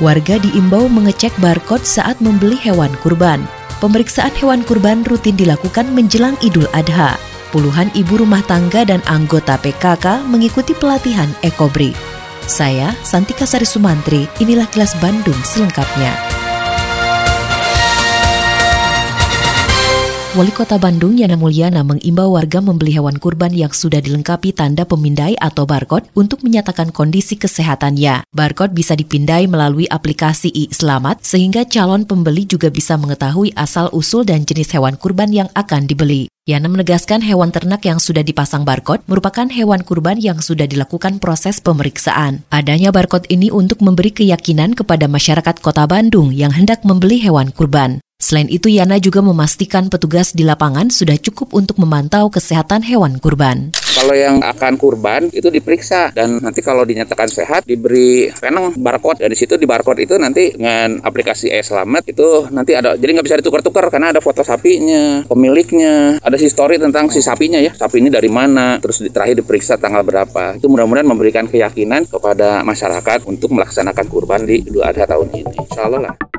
Warga diimbau mengecek barcode saat membeli hewan kurban. Pemeriksaan hewan kurban rutin dilakukan menjelang Idul Adha. Puluhan ibu rumah tangga dan anggota PKK mengikuti pelatihan Ekobri. Saya, Santika Sari Sumantri, inilah kelas Bandung selengkapnya. Wali Kota Bandung Yana Mulyana mengimbau warga membeli hewan kurban yang sudah dilengkapi tanda pemindai atau barcode untuk menyatakan kondisi kesehatannya. Barcode bisa dipindai melalui aplikasi e-Selamat sehingga calon pembeli juga bisa mengetahui asal-usul dan jenis hewan kurban yang akan dibeli. Yana menegaskan hewan ternak yang sudah dipasang barcode merupakan hewan kurban yang sudah dilakukan proses pemeriksaan. Adanya barcode ini untuk memberi keyakinan kepada masyarakat kota Bandung yang hendak membeli hewan kurban. Selain itu, Yana juga memastikan petugas di lapangan sudah cukup untuk memantau kesehatan hewan kurban. Kalau yang akan kurban itu diperiksa dan nanti kalau dinyatakan sehat diberi peneng barcode dan di situ di barcode itu nanti dengan aplikasi e-selamat itu nanti ada jadi nggak bisa ditukar-tukar karena ada foto sapinya, pemiliknya, ada si story tentang si sapinya ya sapi ini dari mana, terus terakhir diperiksa tanggal berapa. Itu mudah-mudahan memberikan keyakinan kepada masyarakat untuk melaksanakan kurban di Idul Adha tahun ini. Insya Allah lah.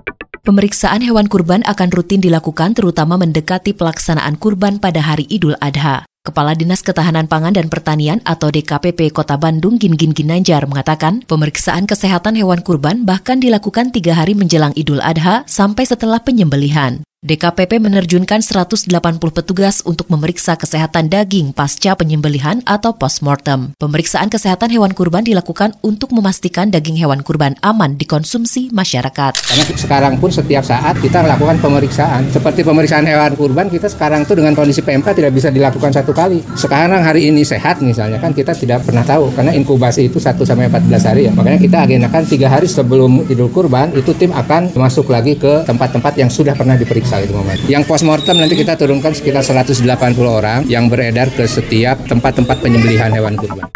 Pemeriksaan hewan kurban akan rutin dilakukan terutama mendekati pelaksanaan kurban pada hari Idul Adha. Kepala Dinas Ketahanan Pangan dan Pertanian atau DKPP Kota Bandung Gin Gin Ginanjar mengatakan pemeriksaan kesehatan hewan kurban bahkan dilakukan tiga hari menjelang Idul Adha sampai setelah penyembelihan. DKPP menerjunkan 180 petugas untuk memeriksa kesehatan daging pasca penyembelihan atau postmortem. Pemeriksaan kesehatan hewan kurban dilakukan untuk memastikan daging hewan kurban aman dikonsumsi masyarakat. Karena sekarang pun setiap saat kita melakukan pemeriksaan. Seperti pemeriksaan hewan kurban kita sekarang tuh dengan kondisi PMK tidak bisa dilakukan satu kali. Sekarang hari ini sehat misalnya kan kita tidak pernah tahu karena inkubasi itu 1 sampai 14 hari ya. Makanya kita agendakan tiga hari sebelum Idul Kurban itu tim akan masuk lagi ke tempat-tempat yang sudah pernah diperiksa periksa itu momen. Yang postmortem nanti kita turunkan sekitar 180 orang yang beredar ke setiap tempat-tempat penyembelihan hewan kurban.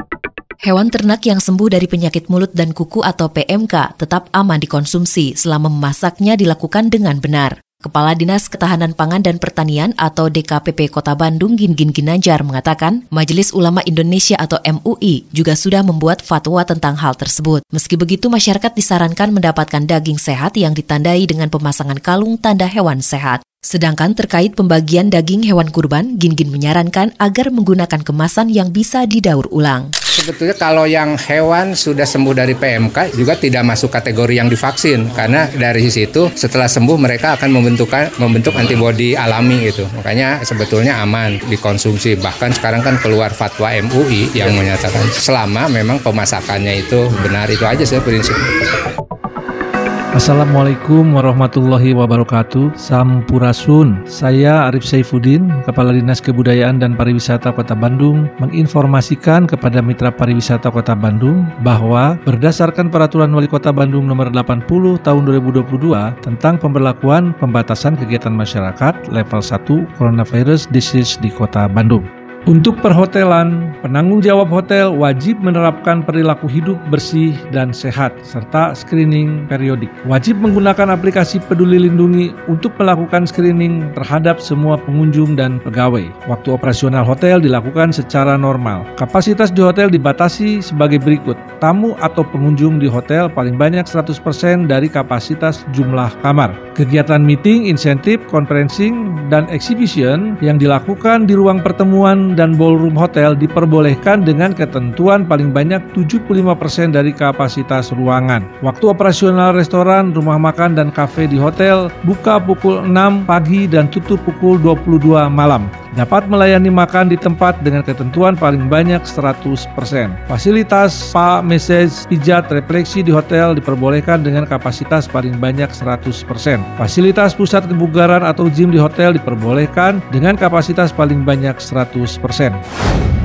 Hewan ternak yang sembuh dari penyakit mulut dan kuku atau PMK tetap aman dikonsumsi selama memasaknya dilakukan dengan benar. Kepala Dinas Ketahanan Pangan dan Pertanian atau DKPP Kota Bandung Gin Gin Ginanjar mengatakan, Majelis Ulama Indonesia atau MUI juga sudah membuat fatwa tentang hal tersebut. Meski begitu, masyarakat disarankan mendapatkan daging sehat yang ditandai dengan pemasangan kalung tanda hewan sehat. Sedangkan terkait pembagian daging hewan kurban, Gin-Gin menyarankan agar menggunakan kemasan yang bisa didaur ulang. Sebetulnya kalau yang hewan sudah sembuh dari PMK juga tidak masuk kategori yang divaksin karena dari situ setelah sembuh mereka akan membentukkan membentuk antibodi alami itu. Makanya sebetulnya aman dikonsumsi. Bahkan sekarang kan keluar fatwa MUI yang menyatakan selama memang pemasakannya itu benar itu aja sih prinsip. Assalamualaikum warahmatullahi wabarakatuh. Sampurasun. Saya Arif Saifuddin Kepala Dinas Kebudayaan dan Pariwisata Kota Bandung Menginformasikan kepada Mitra Pariwisata Kota Bandung Bahwa berdasarkan Peraturan Wali Kota Bandung Nomor 80 Tahun 2022 Tentang pemberlakuan pembatasan kegiatan masyarakat Level 1 Coronavirus Disease di Kota Bandung untuk perhotelan, penanggung jawab hotel wajib menerapkan perilaku hidup bersih dan sehat serta screening periodik. Wajib menggunakan aplikasi Peduli Lindungi untuk melakukan screening terhadap semua pengunjung dan pegawai. Waktu operasional hotel dilakukan secara normal. Kapasitas di hotel dibatasi sebagai berikut. Tamu atau pengunjung di hotel paling banyak 100% dari kapasitas jumlah kamar. Kegiatan meeting, insentif, conferencing, dan exhibition yang dilakukan di ruang pertemuan dan ballroom hotel diperbolehkan dengan ketentuan paling banyak 75% dari kapasitas ruangan. Waktu operasional restoran, rumah makan, dan kafe di hotel buka pukul 6 pagi dan tutup pukul 22 malam dapat melayani makan di tempat dengan ketentuan paling banyak 100%. Fasilitas spa, message, pijat, refleksi di hotel diperbolehkan dengan kapasitas paling banyak 100%. Fasilitas pusat kebugaran atau gym di hotel diperbolehkan dengan kapasitas paling banyak 100%.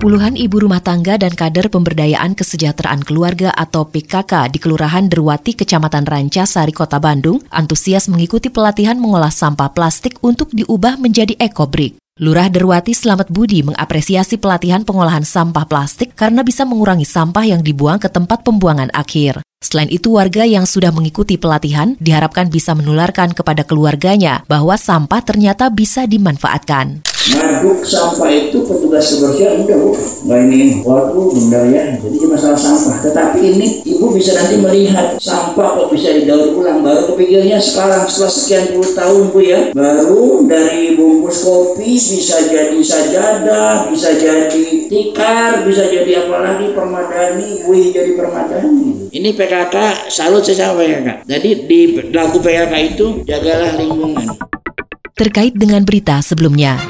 Puluhan ibu rumah tangga dan kader pemberdayaan kesejahteraan keluarga atau PKK di Kelurahan Derwati, Kecamatan Ranca, Sari, Kota Bandung, antusias mengikuti pelatihan mengolah sampah plastik untuk diubah menjadi ekobrik. Lurah Derwati Selamat Budi mengapresiasi pelatihan pengolahan sampah plastik karena bisa mengurangi sampah yang dibuang ke tempat pembuangan akhir. Selain itu, warga yang sudah mengikuti pelatihan diharapkan bisa menularkan kepada keluarganya bahwa sampah ternyata bisa dimanfaatkan. Ngaduk sampah itu petugas kebersihan udah bu nggak ini waduh benda ya jadi masalah sampah. Tetapi ini ibu bisa nanti melihat sampah kok bisa didaur ulang. Baru kepikirnya sekarang setelah sekian puluh tahun bu ya. Baru dari bungkus kopi bisa jadi sajadah bisa jadi tikar bisa jadi apa lagi permadani buih jadi permadani ini PKK salut saya sama PKK jadi di lagu PKK itu jagalah lingkungan terkait dengan berita sebelumnya.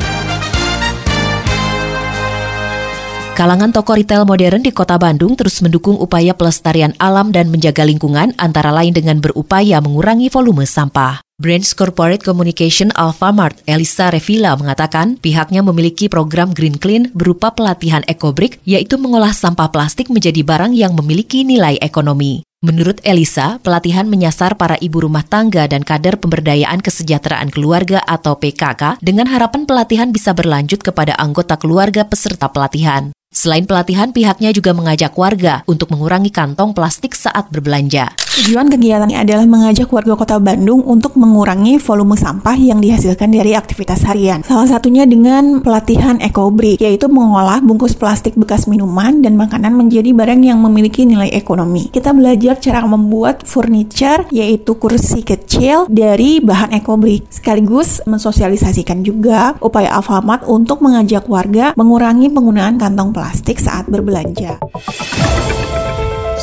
Kalangan toko retail modern di kota Bandung terus mendukung upaya pelestarian alam dan menjaga lingkungan antara lain dengan berupaya mengurangi volume sampah. Brands Corporate Communication Alfamart Elisa Revila mengatakan pihaknya memiliki program Green Clean berupa pelatihan EcoBrick yaitu mengolah sampah plastik menjadi barang yang memiliki nilai ekonomi. Menurut Elisa, pelatihan menyasar para ibu rumah tangga dan kader pemberdayaan kesejahteraan keluarga atau PKK dengan harapan pelatihan bisa berlanjut kepada anggota keluarga peserta pelatihan. Selain pelatihan, pihaknya juga mengajak warga untuk mengurangi kantong plastik saat berbelanja. Tujuan kegiatan adalah mengajak warga kota Bandung untuk mengurangi volume sampah yang dihasilkan dari aktivitas harian. Salah satunya dengan pelatihan EcoBrick, yaitu mengolah bungkus plastik bekas minuman dan makanan menjadi barang yang memiliki nilai ekonomi. Kita belajar cara membuat furniture, yaitu kursi kecil dari bahan EcoBrick, sekaligus mensosialisasikan juga upaya Alfamart untuk mengajak warga mengurangi penggunaan kantong plastik plastik saat berbelanja.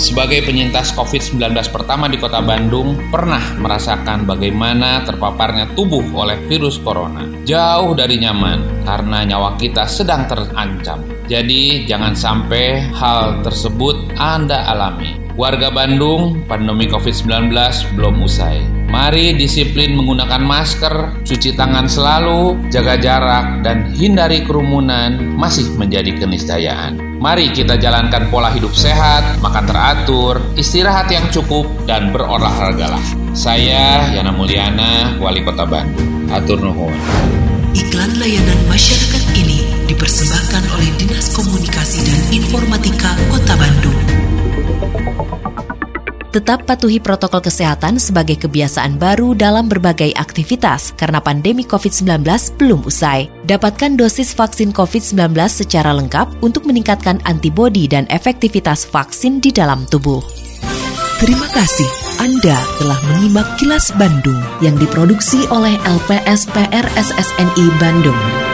Sebagai penyintas COVID-19 pertama di kota Bandung, pernah merasakan bagaimana terpaparnya tubuh oleh virus corona. Jauh dari nyaman, karena nyawa kita sedang terancam. Jadi, jangan sampai hal tersebut Anda alami. Warga Bandung, pandemi COVID-19 belum usai. Mari disiplin menggunakan masker, cuci tangan selalu, jaga jarak, dan hindari kerumunan masih menjadi keniscayaan. Mari kita jalankan pola hidup sehat, makan teratur, istirahat yang cukup, dan berolahragalah. Saya Yana Mulyana, Wali Kota Bandung. Atur nuhun. Iklan layanan masyarakat ini dipersembahkan oleh Dinas Komunikasi dan Informatika Kota Bandung. Tetap patuhi protokol kesehatan sebagai kebiasaan baru dalam berbagai aktivitas karena pandemi COVID-19 belum usai. Dapatkan dosis vaksin COVID-19 secara lengkap untuk meningkatkan antibodi dan efektivitas vaksin di dalam tubuh. Terima kasih Anda telah menyimak kilas Bandung yang diproduksi oleh LPSPR SSNI Bandung.